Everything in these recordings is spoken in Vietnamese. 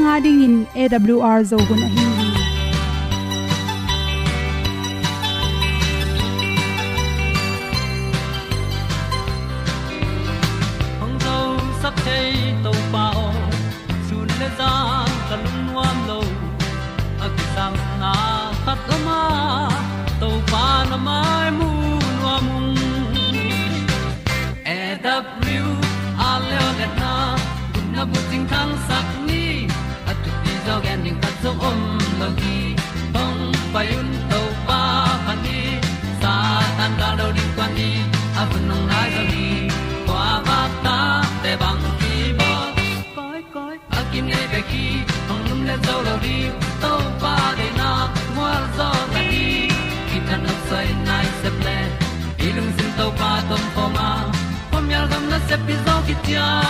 Nanga ding in awr zo gun a hi tan nai se ple sin to pa tom pa ma pom yal gam na se pi zo ki tia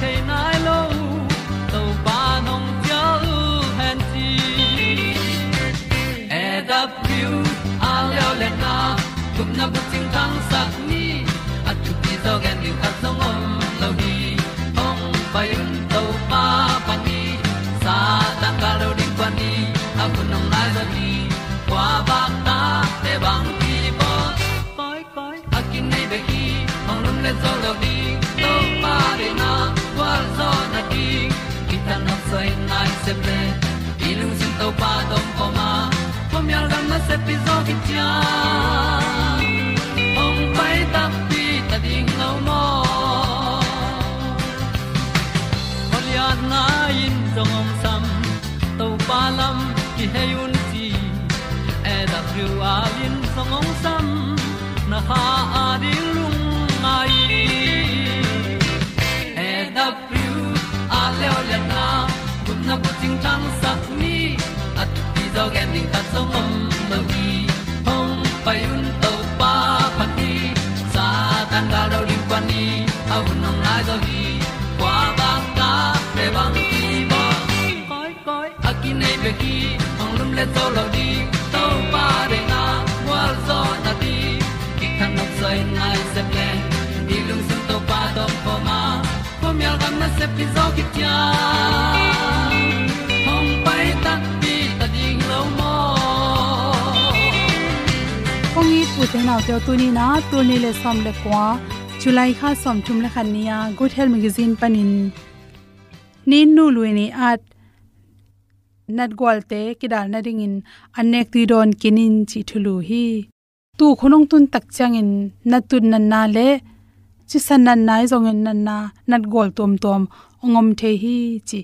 Chiu nai lo to pa nong pia u han ti e da pru a leo le na na se ple i lung sin to pa tom ko pom yal gam na se pi zo ki tia. Ong pai ta pi ta ding lo mo. Olian na in zong om sam to pa lam ki he un ti e da thru a lin zong om sam, na ha a ding ting tang sat ni at ti zo gen ding ta zong mom lo gi hong pai un to pa pa ti. Sa tan ga do ri pa ni. Au nong lai do gi kwa ba ta pe bang ti bo. Koi koi a ki nei be ki hong lum le to lo di to pa de na wa zo na ti ki kan nok sai nai se ple ni lung sun to pa do po ma. Po mi al gam na se pi zo ki tia kong i pu te naw tu ni na tu ni le som le kwa july kha som thum le khan nia good health magazine panin nin nu luini at nat gwal te kidal na ring in anek ti don kinin chi thulu hi tu khonong tun tak chang in natun nan na le chi san nan nai zong en nan na nat gol tom tom ongom the hi chi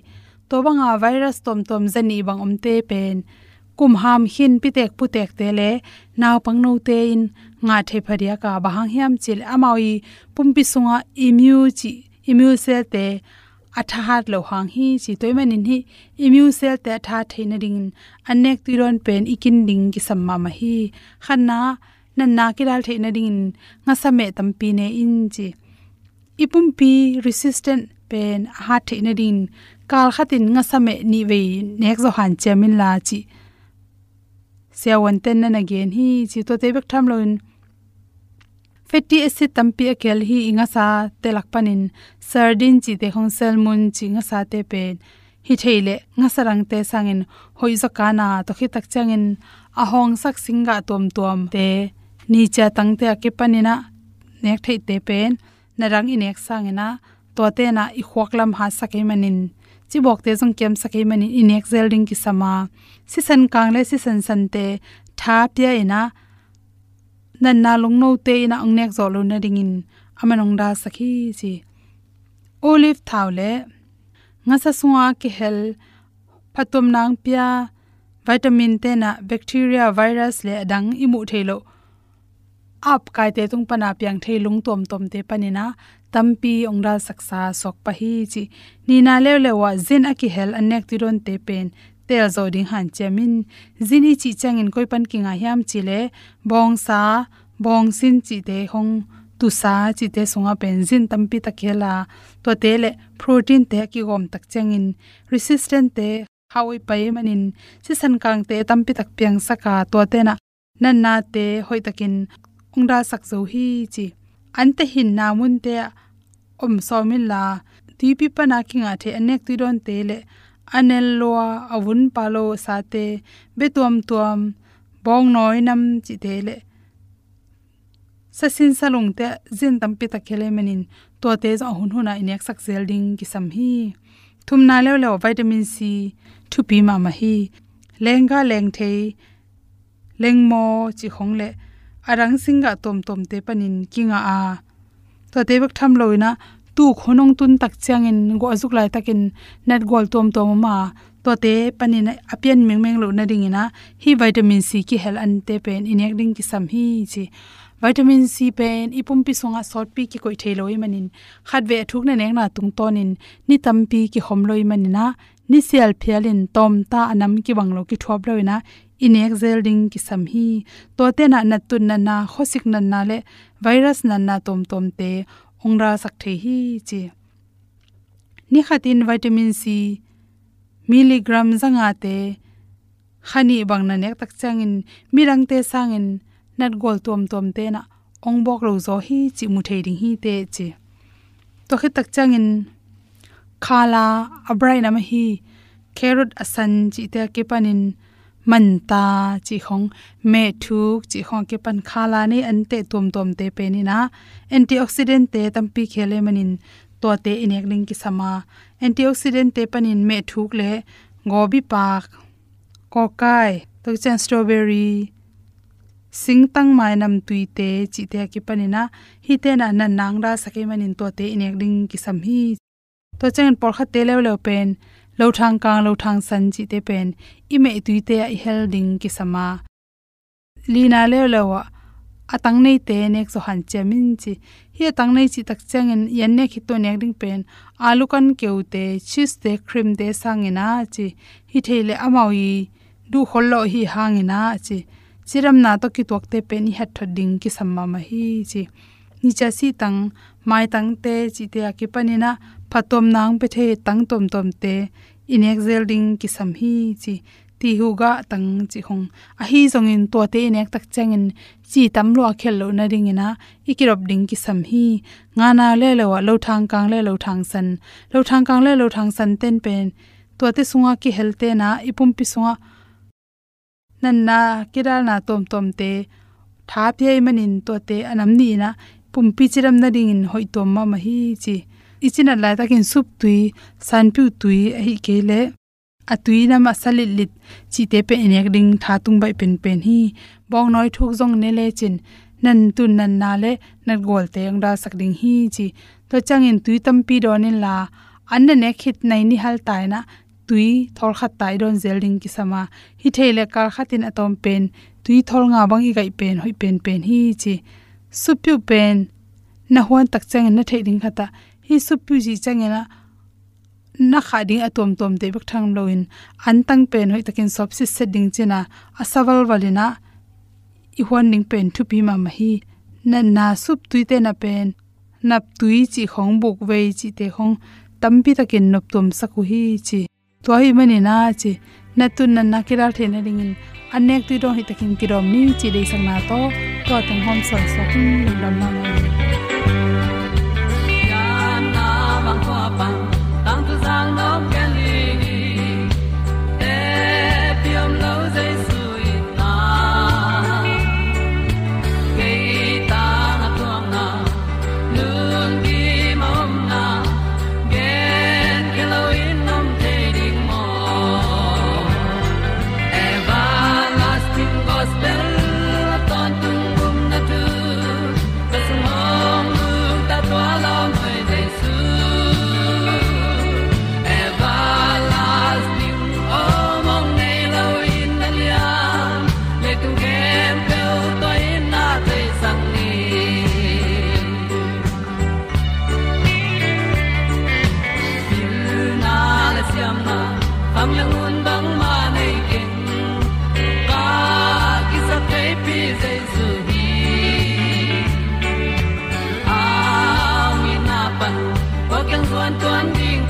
to banga virus tom tom zani bang om te pen kum ham hin pitek putek te le naw pangno te in nga the pharia ka bahang hiam chil amawi pumpi sunga imu chi, imu cell te atha hat lo hang hi chi toiman in hi immune cell te tha theina ding anek tiron pen ikin ding ki samma ma hi. Khanna nan na ki dal theina ding nga same tampi ne in chi. Ipum pi resistant pen ha theina ding kal khatin nga same ni ve nek zo han chemin la chi sewan ten na again hi chi to te bek tham loin. Fatty acid tampi akel. Hi, inga sa telak panin. Sardine chi te khong salmon chi nga sa te pen hi, theile, nga sarang te sangin. Hoi zo kana to khi tak changin. A hong sak singa tom tom te. Ni cha tang te ake panina. Nek thei te pen narang inek sangena to te na i khwaklam ha sakai manin chi bok te jong kem sakai mani in zel ding ki sama si san kang le si san san te tha pya ina nan na. Long no te ina ang nek zo lo na dingin amanong da sakhi chi. Olive thawle nga sa suwa ki hel phatom nang pia. Vitamin te na bacteria virus le dang imu thelo ap kai te tung pana pyang thei lung tom tom te panina tampi ongda saksa sok pahi chi ni na le le wa zin aki hel anek ti ron te pen. Tel zo ding han chemin. Zini chi changin koi pan kinga hiam chile bong sa, bong sin chi te hong, tu sa chi te sunga pen zin tampi ta khela to te le protein te ki gom tak changin. Resistant te hawi pai manin. Si san kang te tampi tak piang saka to te na nan na te hoi takin. Ongda sak zo hi chi. Ante hin namun te om so la ti pi pa na kinga the anek ti don te le anel lo avun palo sa te betuam tuam, bong noi nam chi te le sa sin salung te zin tampi ta khele menin. To te za hun huna inek sak zel ding ki sam hi. Thum na le le vitamin c thu pi ma ma hi. Lenga leng the, leng mo chi khong le. Arang singa tom tom te panin kinga a to te bak tham loina tu khonong tun tak changin go azuk lai takin net gol tom tom ma. To te panin apian meng meng lo na ding ina. Hi vitamin c ki hel an te pen inek ding ki sam hi chi. Vitamin c pen, ipum pi songa sort pi ki koi theloi manin. Khat ve thuk na nek na tung tonin ni tam pi ki khom loi manina ni sial phialin tom ta anam ki banglo ki thop loina inek zelding ki sam hi. To te na na tun na na, khosik na na le, virus na na tom tom te, ongra sak the hi chi ni khatin vitamin c, milligram zanga te, khani bang na nek tak changin mirang te sangin nat gol tom tom te na ong bok lo zo hi chi mu thei ding hi te chi to khit tak changin khala, abrai na ma hi, carrot asan chi te ke panin man ta chi khong me thuk chi khong ke pan khala ni an te tom tom te pe ni na. Antioxidant te tampi khele manin to te inek ling ki sama. Antioxidant te panin me thuk le gobi pak, kokai to chen strawberry, singtang mai nam tuite chi te ki panina hi te na nan nang ra sake manin to te inek ding ki sam hi. To chen por kha te le le pen lo thang kang lo thang san chi te pen i me tuite a hel ding ki sama lina le le wa atang nei te nek so han chemin chi hi atang nei chi tak changin yan ne khi to nek ding pen alu kan keu te cheese te cream te sangina chi hi theile amawi du hollo hi hangina chi chiram na to ki tok te pen hat ding ki samma ma hi chi ni cha si tang, mai tang te, chi te ki panina phatom nang pe the tang tom tom te in exel ding ki sam hi chi ti hu ga tang chi hong a hi zong in to te nek tak changin chi tam lo khel lo na ring ina ikirop ding ki sam hi nga na le lo lo thang kang le lo thang san lo thang kang le lo thang san ten pen to te sunga ki helte na ipum pi sunga nan na kiral na tom tom te tha pye manin to te anam ni na pumpi chiram na ding in hoi tom ma ma hi chi ichina la takin sup tui, san pu tui hi ke le. Atui na ma salit lit, chi te pe enek ding tha tung bai pen pen hi. Bong noi thuk jong ne le chin, nan tun nan na le nat gol te ang da sak ding hi chi. To changin tui tampi donin la, an ne khit nai ni hal tai na, tui thol khat tai don zel ding ki sama. Hi thele kar khatin atom pen, tui thol nga bang i gai pen, hoi pen pen hi chi. Supyu pen, na huan tak chang na thei ding khata hi supyu ji changena na kha ding atom tom te bak thang loin an tang pen hoi takin sop si set ding chena. Asawal walina i hon ning pen thu pi ma ma hi na na sup tui te na pen. Nap tui chi khong buk ve chi te khong tampi takin nop tom saku hi chi. To hi mani na chi. Na tun na na kira the na ringin anek tu do hi takin kirom ni chi dei sang na to. To tang hom sol so kin lam na ma na.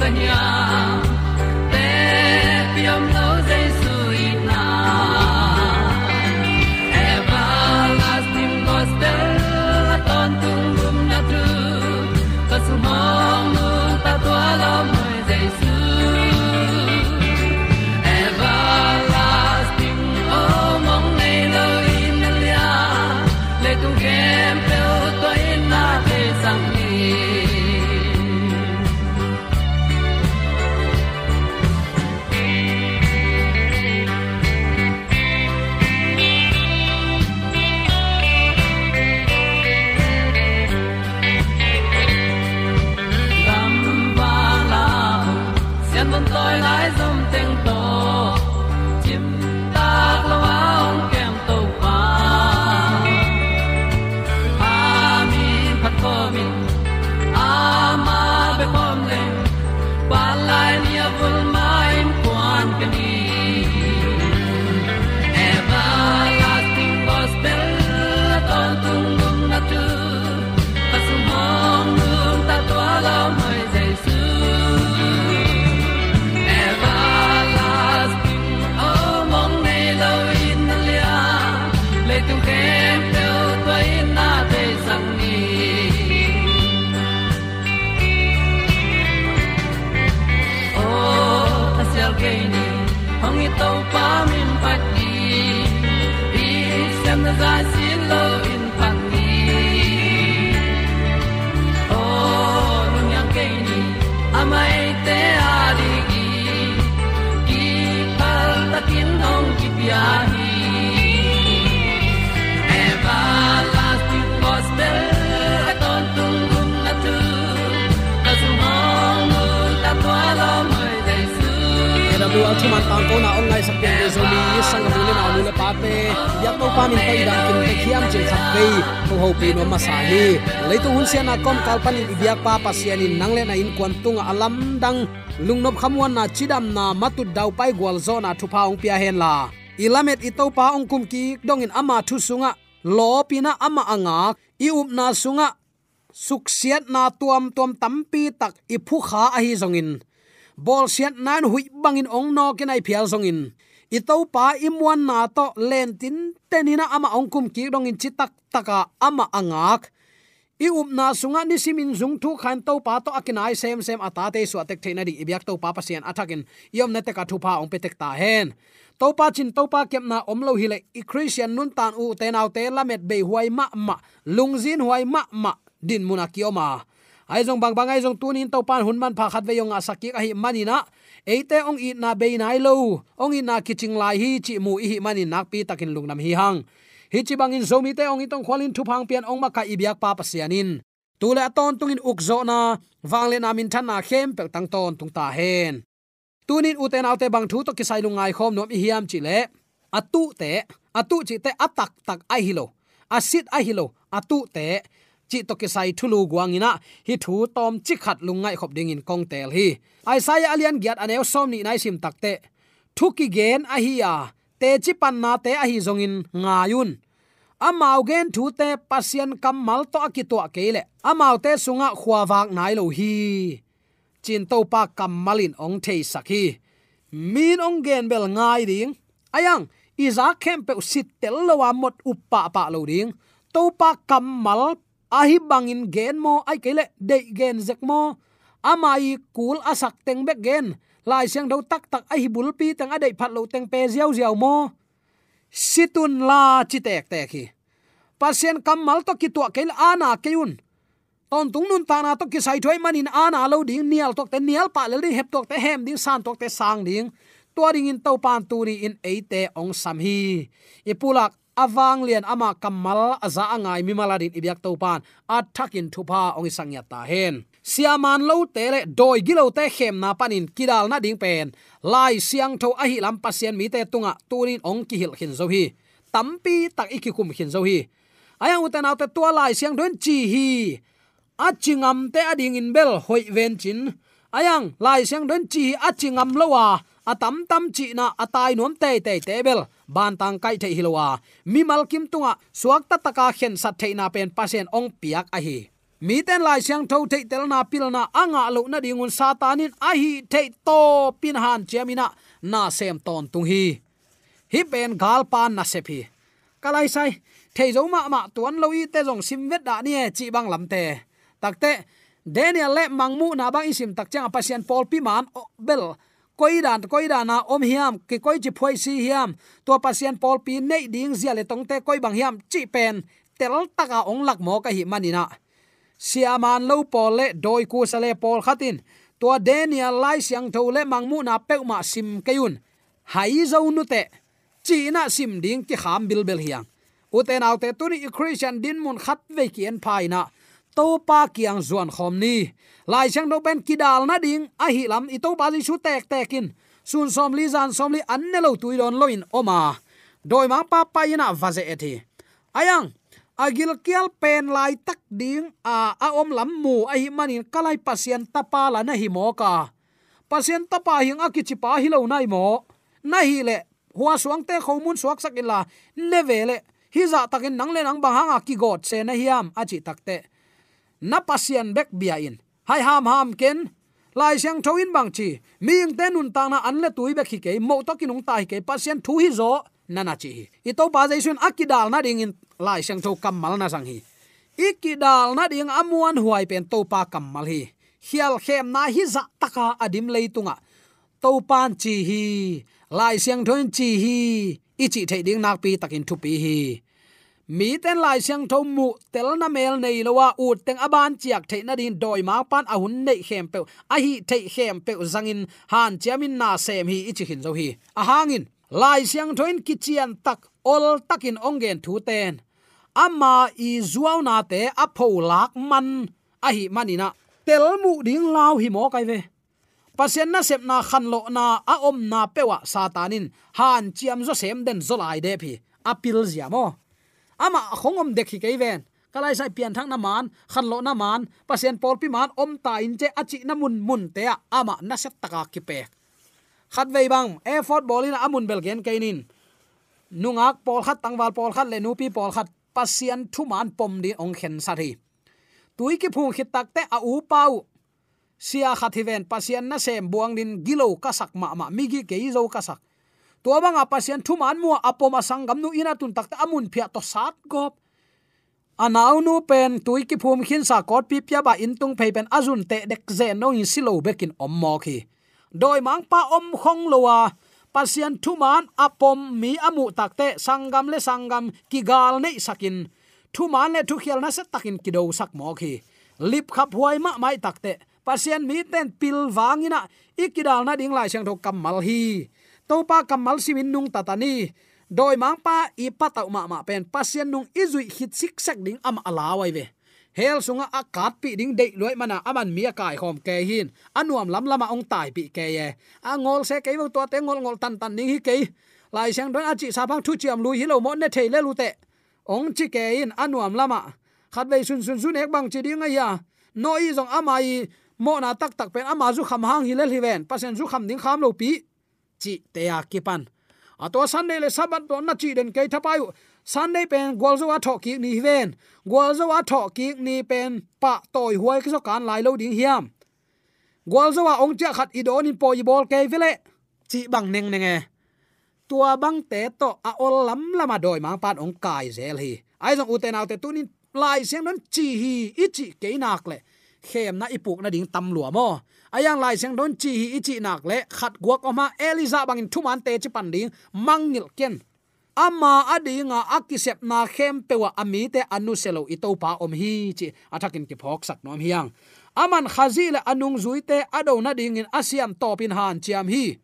Tuan AW Altuman tang ko na online sak pian de zomi sang mu le na lu le pa te ya to pa min pai dang kin te khiam chin khat pe ko ho pi no ma sa ni le tu hun sian na kom kal pan in ibyak pa pa sian in nang le na in kwan tung alam dang lungnop khamwan na chidam na matut dau pai gwal zo na thu pa ong pia hen la ilamet ito pa ong kum ki dong in ama thu sunga. Lo pina ama anga. I up na sunga. Suksiat na tuam tuam tampi tak iphu kha a hi zongin bol siat nan hui bangin ong no ke nai phial zongin i to pa imwan na to len tin tenina ama ong kum ki dong in chitak taka ama angak. I up na sunga ni simin zung thu khan to pa to akinai sem sem ata te su atek theina di. Ibyak to pa pasian athakin yom na te ka thu pa ong petek ta hen. To pa chin to pa kem na om lo hi le i christian nun tan u te nau te lamet be huai ma ma. Lungzin huai ma ma din munakioma. kioma ai jong bang bang, ai jong tunin to pan hun man pha khat ve yong asaki a hi manina eite ong i na be nai lo. Ong i na kiching lai hi, chi mu i hi mani nak pi takin lungnam hi hang. Hi chi bangin zomi te ong itong khwalin thu phang pian ong ma ka ibyak pa pasianin tule ton tungin ukzo na. Wangle namin than na khem pel tang ton tung ta hen. Tunin uten autte bang thu to kisai lungai khom nom i hiam chi le. Atu te atu chi te atak tak ai hilo asit ai hilo atu te chi to ki sai thulu guangina hi thu tom chi khat lungai khop ding in kong tel hi. Ai sai alian giat aneu som ni nai sim takte thu ki gen a hi ya te chi pan na te a hi zongin ngayun amau gen thu te pasien kam mal to ki to kele amau te sunga khwa wak nai lo hi. Chin to pa kam malin ong thei sakhi min ong gen bel ngai ding. Ayang iza kem pe sit tel lo wa mot uppa pa lo ding. To pa kam mal ahi bangin gen mo, ai kele de gen zek mo. Amai kul asak teng bek gen. Lai siang do tak tak ai bul pi tang adai phat lo teng pe ziaw ziaw mo. Situn la chi tek tek hi. Pasien kamal to ki to kel ana keun ton tung nun ta na to ki sai thoi manin ana lo ding, nial tok te nial pa le hep tok te hem ding, san tok te sang ding. To ding in to pan tu ri in eite ong sam hi. Ipulak awang lian ama kamal aza angai mi maladin ibyak to pan athakin thupa ong isangya ta hen. Siaman lo te le doi gilo te khem na panin kidal na ding pen. Lai siang tho ahi lam pasien mi te tunga turin ong ki hil khin zo hi. Tampi tak iki kum khin zo hi. Ayang uten autte tua lai siang don chi hi. A te ading in bel hoi ven chin. Ayang, lai siang don chi a lowa. Atam tam chi na atai nom te te te bel ban tang kai the hilowa. Mi malkim tunga, suak ta taka khen sat theina pen pasen ong piak a hi. Mi ten lai siang tho te tel na pil na anga lo na dingun satanin a hi te to pin han chemina na sem ton tung hi. Hi pen gal pan na se phi kalai sai, thei zo ma ma tuan lo i te jong sim vet da ni e chi bang lam te. Takte daniel le mangmu na bang isim tak chang pasien pol pi man bel koi dan koi dan na om hiam, ki koi chi phoi si hiam. To pasien pol pi nei ding zia le tong te koi bang hiam, chi pen tel taka ong lak mo ka hi manina siaman lo pol le doi ku sale pol khatin. To daniel lai siang tho le mangmu na pe ma sim kayun hai zo nu te, chi na sim ding ki kham bil bel hiang. Uten autte tuni christian din mun khat ve kien phaina to pa kiang zuan khom ni. Lai chang no ben kidal na ding, a hi lam, i to pa ji su tek tekin sun som li zan som li an ne lo tui don loin oma doi ma pa pa ina vaze ethi ayang agil kial pen lai tak ding a a om lam mu, a hi manin kalai pasien tapa la na hi mo ka. Pasien tapa hing a kichi pa hi lo nai mo. Na hi le, hua suang te khomun suak sak ila ne vele hi za takin nang le nang bang hanga ki god se na hiam a chi takte na pasian bek bia in. Hai ham ham ken. Lai siang thoin bang chi. Ming te nun ta na an le tui bek hi ke. Mo to kinung tai ke. Pasian thu hi zo. Nana chi i to pa jaisun akidal na ding in. Lai siang tho kamal na sang hi. Ikidal na ding amuan huai pen to pa kamal hi. Hial khem na hi za taka adim leitunga to pan chi hi. Lai siang thoin chi hi. Ichi thei ding nak pi takin thu pi hi mi ten lai siang tho mu, tel na mel nei lowa u teng aban chiak thei na din doi ma pan a hun nei khem pe a hi thei khem pe zangin han chiamin na sem hi ichi hin zo hi. A hangin lai siang thoin kichian tak, ol takin ongen thu ten. Ama i zuaw na te a pho lak man, a hi manina tel mu ding lao hi mo kai ve. Pasien na sep na khan lo na a om na pewa satanin han chiam zo sem den zo lai de phi. Apil ziamo mo ama khongom dekhi ke ven. Kalai sai pian thang na man, khan lo na man, pasien pol pi man om ta in che achi na mun mun te ama na set taka ki pe. Khat vei bang effort bolin amun belgen kainin nungak pol khat, tangwal pol khat le nupi pol khat, pasien thu man pom di ong khen sa thi. Tui ki phung khit tak te a u pau. Sia khathiven pasien na sem buang din gilo kasak ma ma migi ke zo kasak tua banga pasien thu man mu apoma sangam nu ina tun tak ta amun phia to sat gop. Anau nu pen tui ki phum khin sa kot pi pya ba in tung phei pen azun te dek ze no in silo bekin om mo khi. Doi mang pa om khong lowa pasian thuman apom mi amu takte sangam le sangam ki gal nei sakin. Thuman le thu khial na se takin ki do sak mo khi. Lip khap huai ma mai takte pasian mi ten pil wangina ikidal na ding lai sang tho kamal hi topa kamal simin nung tatani. Doi mang pa i patau ma ma pen. Pasien nung izui hit sik sak ding am alawai ve hel sunga akat pi ding dei loi mana aman mia kai hom ke hin. Anuam lam lama ong tai pi ke ye. A ngol se ke to te ngol ngol tan tan ning hi ke lai sang don achi sa phang thu chiam lui hi lo mo ne thei le lu te. Ong chi ke in anuam lama. Khat ve sun sun sun ek bang chi ding ya. No i zong amai mo na tak tak pen ama zu kham hang hi le hi ven. Pasen zu kham ding kham lo pi chi te ya ki a to sunday le sabat to na chi den ke thapai sunday pen golzo a tho ni ven golzo a tho ni pen pa toy huai ki so kan lai lo ding hiam golzo a ong cha khat i do ni po bol ke vele chi bang neng neng e. Tua bang te to a ol lam lama doi ma pat ong kai zel hi ai zong uten autte tunin lai sem don chi hi ichi ke nak le khem na ipuk na ding tam lua mo ayang lai seng don chi hi ichi nak le khat guak oma eliza bangin thuman te chi pan ding mangil ken. Ama adinga akisep na khem pewa ami te anu selo ito pa om hi chi. Athakin ki phok sak nom hiang. Aman khazila anung zuite ado na ding asiam topin han chiam hi.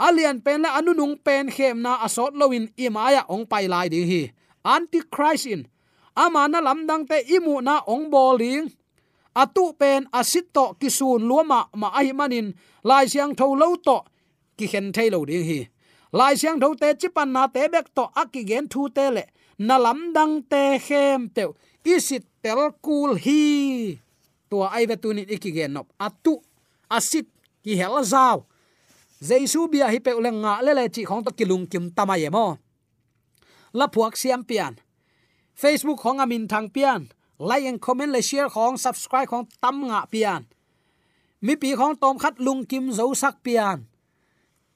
Alian pen la anu nung pen khem na asot loin imaya ong pai lai ding hi. Antichrist in. Ama na lamdang te imu na ong boling atu pen asito kisun luama ma ai manin. Lai siang tho lo to ki khen thailo ding hi. Lai siang tho te chipan na te bek to aki gen thu te le. Na lamdang te khem te isit tel kul hi. Tua ai ve tunin ikigen nop. Atu asit ki hel zaw jesu bia hi pe le nga le le chi khong to kilung kim tama ye mo. La phuak siam pian. Facebook khong amin thang pian like and comment le share khong subscribe khong tam nga pian. Mi pi khong tom khat lung kim zo sak pian.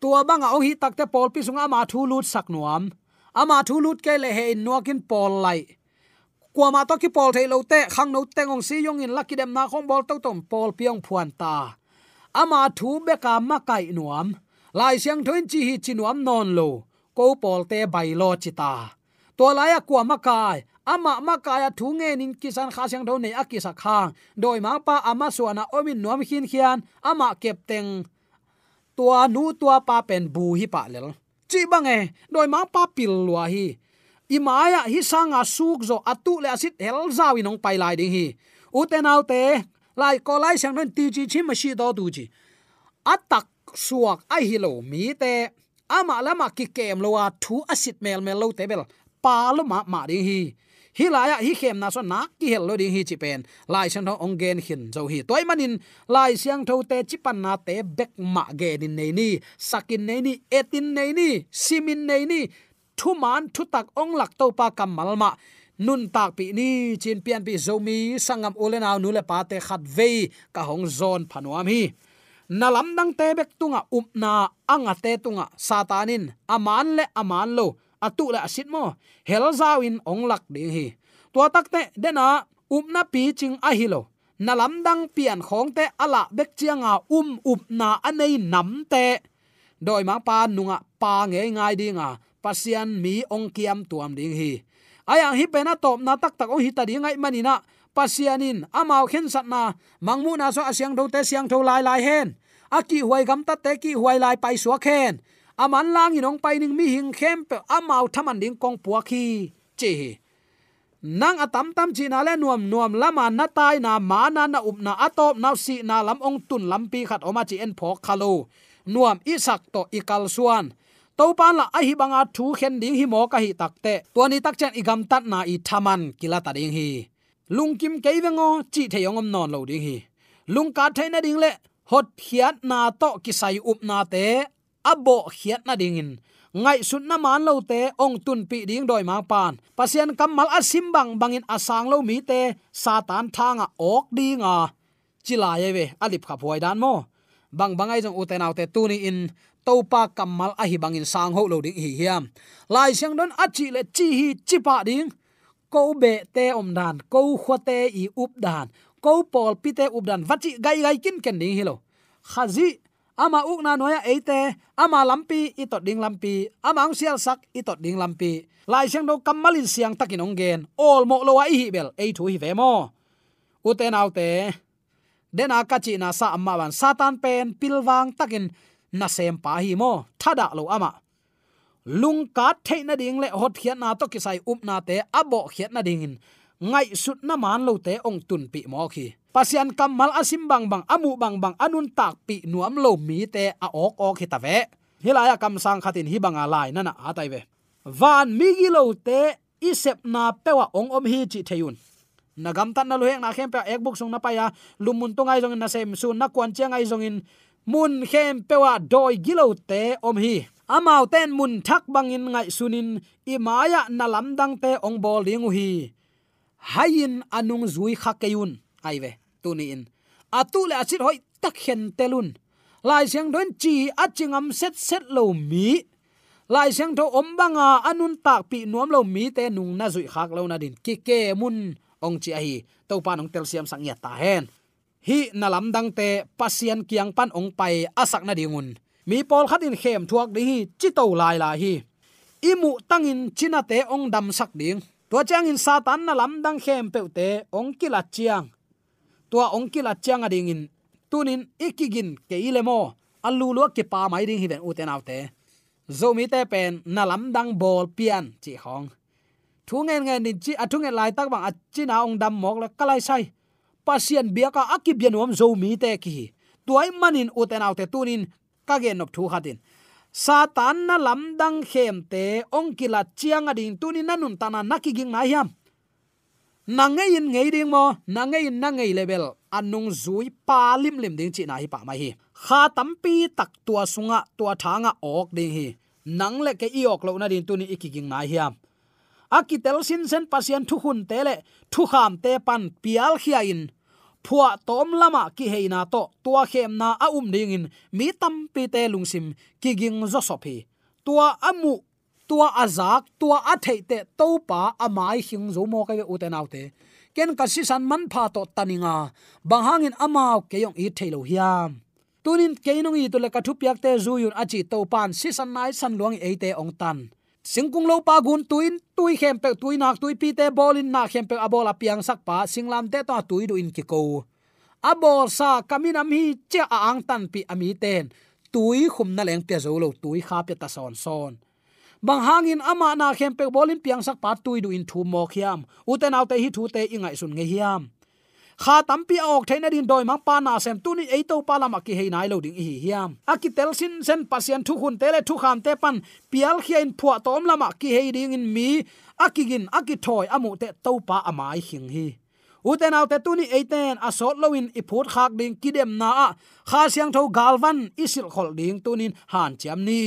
Tua banga o hi takte pol pi sunga ma thu lut sak nuam. Ama thu lut ke le he nuakin pol lai. Kwa ma to ki pol thei lo te, khang no tengong si yong in lucky dem na khong bol to tom pol piang phuan ta. Ama thu be ka ma kai nuam. Lai siang thoin chi hi chinuam non lo. Ko pol te bai lo chita to lai ya kwa ma kai ama ma kaya thu nge nin kisan kha siang do nei akisa khang. Doi ma pa ama suana omin nuam khin khian. Ama kep teng tua nu tua pa pen bu hi pa lel. Chi bange doi ma pa pil lua hi. Imaya hi sanga suk zo atu le asit hel zawi nong pai lai ding hi. Uten autte lai ko lai sang non ti chi chi ma shi do du ji atak suak ai hi lo mi te, ama lama ki kem lo wa thu asit mel mel lo te bel. Pa lo ma ma ding hi hi la ya hi khem na so na ki hel lo ding hi chi pen. Lai san thong ong gen hin zo hi. Toy manin, lai siang tho te chi pan na te bek ma ge din nei ni, sakin nei ni, etin nei ni, simin nei ni, thu man thu tak ong lak to pa kamal ma. Nun tak pi ni, chin pian pi zomi sangam olenaw nu le pa te khat ve ka hong zon phanuam hi. Nalam dang te bek tunga um upna anga te tunga satanin aman le aman lo atu la sit mo hel zawin ong lak ding hi tua takte dena upna pi ching a hilo na lamdang pian khong te ala bek chianga um à, up na anei nam te doi ma pa nunga à, pa nge ngai dinga à, pasian mi ong kiam tuam ding hi ayang hi pena top na tak tak ong hi ta ding ngai manina pasianin amao khen sat na mangmu na so asyang do te siang tho lai lai hen aki huai gam ta te ki huai lai pai suwa khen aman lang inong pai ning mi hing khem, pe amau thaman ding kong puwa khi. Che. Nang atam tam chi na le nuam nuam lama na tai na ma na na up na atop na si na lam ong tun lam pi khat oma chi en phok khalo nuam isak to ikal suan. To pan la ahi hi banga thu khen ding hi mo ka hi takte to ni tak chen igam tat na i thaman, kila ta ding hi. Lungkim keiwengo chi theyongom non lo ding hi. Lung ka thaina ding le, hot hiat na to kisai up na te abo hiat na ding in. Ngai sun na man lo te, ong tun pi ding doi ma pan. Pasien kamal asim bang bangin asang lo mi te, satan thanga ok dinga chila yewe alip kha phoi dan mo. Bang bangai jong uten autte tuni in topa kamal a hi bangin sang ho lo ding hi hiam. Lai siang don achi le chi hi chi pa ding. Ko be te om dan ko khote i up dan. Ko pol pi te up dan vachi gai gai kin ken ding hilo khazi ama ukna noya eite, ama lampi itot ding lampi, ama ang sial sak itot ding lampi. Lai siang do kamalin siang takin ongen ol mo lowa hi bel, ei thu hi vemo uten autte, den akachi na sa amma ban satan pen pilwang takin na sem pa hi mo, thada lo ama. Lung ka theina ding le hot khian na to kisai up na te abo khian na ding in. Ngai sut na man lo te ong tun pi mo khi pasian kamal asim bang bang, amu bang bang, anun tak pi nuam lo mi te a ok ok hi ta hilaya kam sang khatin hi banga lai nana na atai ve. Van mi gi lo te isep na pewa ong om hi chi theyun. Nagam tan na luheng na khem pe ek buk song na pa ya lumun to ai jong na sem su, na kwan chiang ai jong in mun khem pewa doi gilo te om hi. Amau ten mun thak bangin ngai sunin imaya na lamdang te ong bol ding hi. Hayin anung zui khakeyun aive tuni in. Atu le achit hoi tak hen telun lai siang don chi achingam set set lo mi. Lai siang tho om banga anun tak pi nuam lo mi te nung na zui khak lo na din. Ki ke mun ong chi hi. To pa nong tel siam sang ya ta hen. Hi na lam dang te pasian kiang pan ong pai asak na dingun mi pol khat in khem thuak ding hi chi to lai la hi. Imu tangin china te ong dam sak ding. To chang in satan na lam dang khem pe te ong kila chiang tua ong kila chiang a ding in tunin ikigin ke ilemo alu lo ke pa mai ding hiben uten autte. Zomi te pen nalam dang bol pian chi hong. Thu ngen ngen ni chi athu lai tak bang achina ong dam mok la kalai sai. Pasien biaka akibian om zomi te ki tuai manin uten autte tunin kage nop thu hatin satan na lamdang khem te ong chiang ading tuni nanun tana nakiging na hiam in ngei ding mo nangein na ngei level. Anung zui pa lim lim ding chi na hi pa mai hi. Kha tampi tak tua sunga, tua thanga ok ding hi. Nang le ke iok lo na din tuni ikiging na hiam akitel sin sen pasian thu hun tele thu kham te pan pial khia in. Phua tom lama ki heina to, tua khem na a um ding in. Mi tam pi te lungsim ki ging zo sopi tua amu tua azak tua athei te to pa amai hing zo mo ka u te ken ka san man pha to taninga. Bangangin amao keyong i thailo hiam. Tunin keinong i to le kathu piak te zuyun achi topan si san nai san luang e te ong tan. Singkung lo pa gun tuin, tui khem pe, tui nak, tui pi te bolin na khem pe abola piang sak pa, singlam te to tui du in ki ko abol sa kaminam hi che a ang tan pi ami ten. Tui khum na leng pe zo lo, tui kha pe ta son son bang hangin ama na khem pe bolin piang sak pa tui in thu mo khiam. Uten autte hi thu te ingai sun nge hiam. Kha tampi ok thaina din doi mang pa na sem tu ni eito pa lama ki hei nai lo ding hi hiam. Aki tel sin sen pasien thu hun tele thu kham te pan. Pial khia in phua tom lama ki hei ding in mi. Akigin akithoi amu te to pa amai hing hi. Uten autte tuni eiten asot loin iput khak ding kidem na a. Kha siang tho galvan isil khol ding tunin han cham ni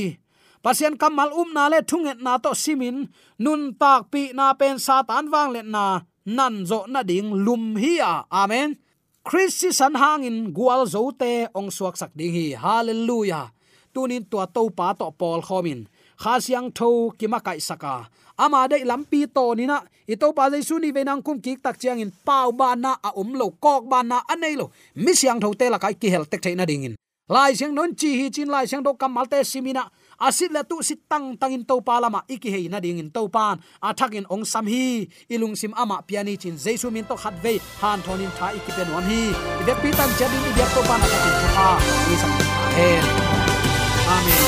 pasien kamal um na le thunget na to simin, nun tak pi na pen satan wang le na, nan zo na ding lum hi a. Amen. Christi san hangin gual zo te, ong suak sak ding hi. Hallelujah. Tunin tua to pa to pol khomin kha siang tho kima kai saka. Ama dei lampi to ni na. I to pa jaisu ni venang kum ki tak chiang in pau ba na a um lo, kok ba na anei lo. Mi siang tho te la kai ki hel tek thei na ding in. Lai siang non chi hi chin, lai siang do kamal te simina asit la tu sit tang tangin to palama iki hei na ding in to pan athakin ong sam hi, ilung sim ama piani chin jesu min to khat ve han thonin tha iki pen wan hi. Ide pi tan jadin ide to pan ka tin tha ni sam amen amen.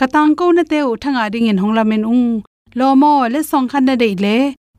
Katang ko na te u thanga ding in honglamen ung lomo le song khan na dei le